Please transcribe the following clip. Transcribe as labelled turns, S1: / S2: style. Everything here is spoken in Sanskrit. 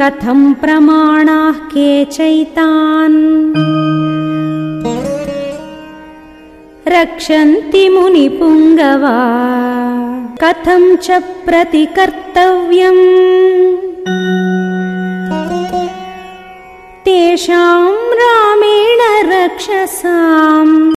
S1: कथं प्रमाणाः केचैतान् रक्षन्ति मुनिपुङ्गवा। कथञ्च प्रतिकर्तव्यम्? तेषाम् रामेण रक्षसाम्।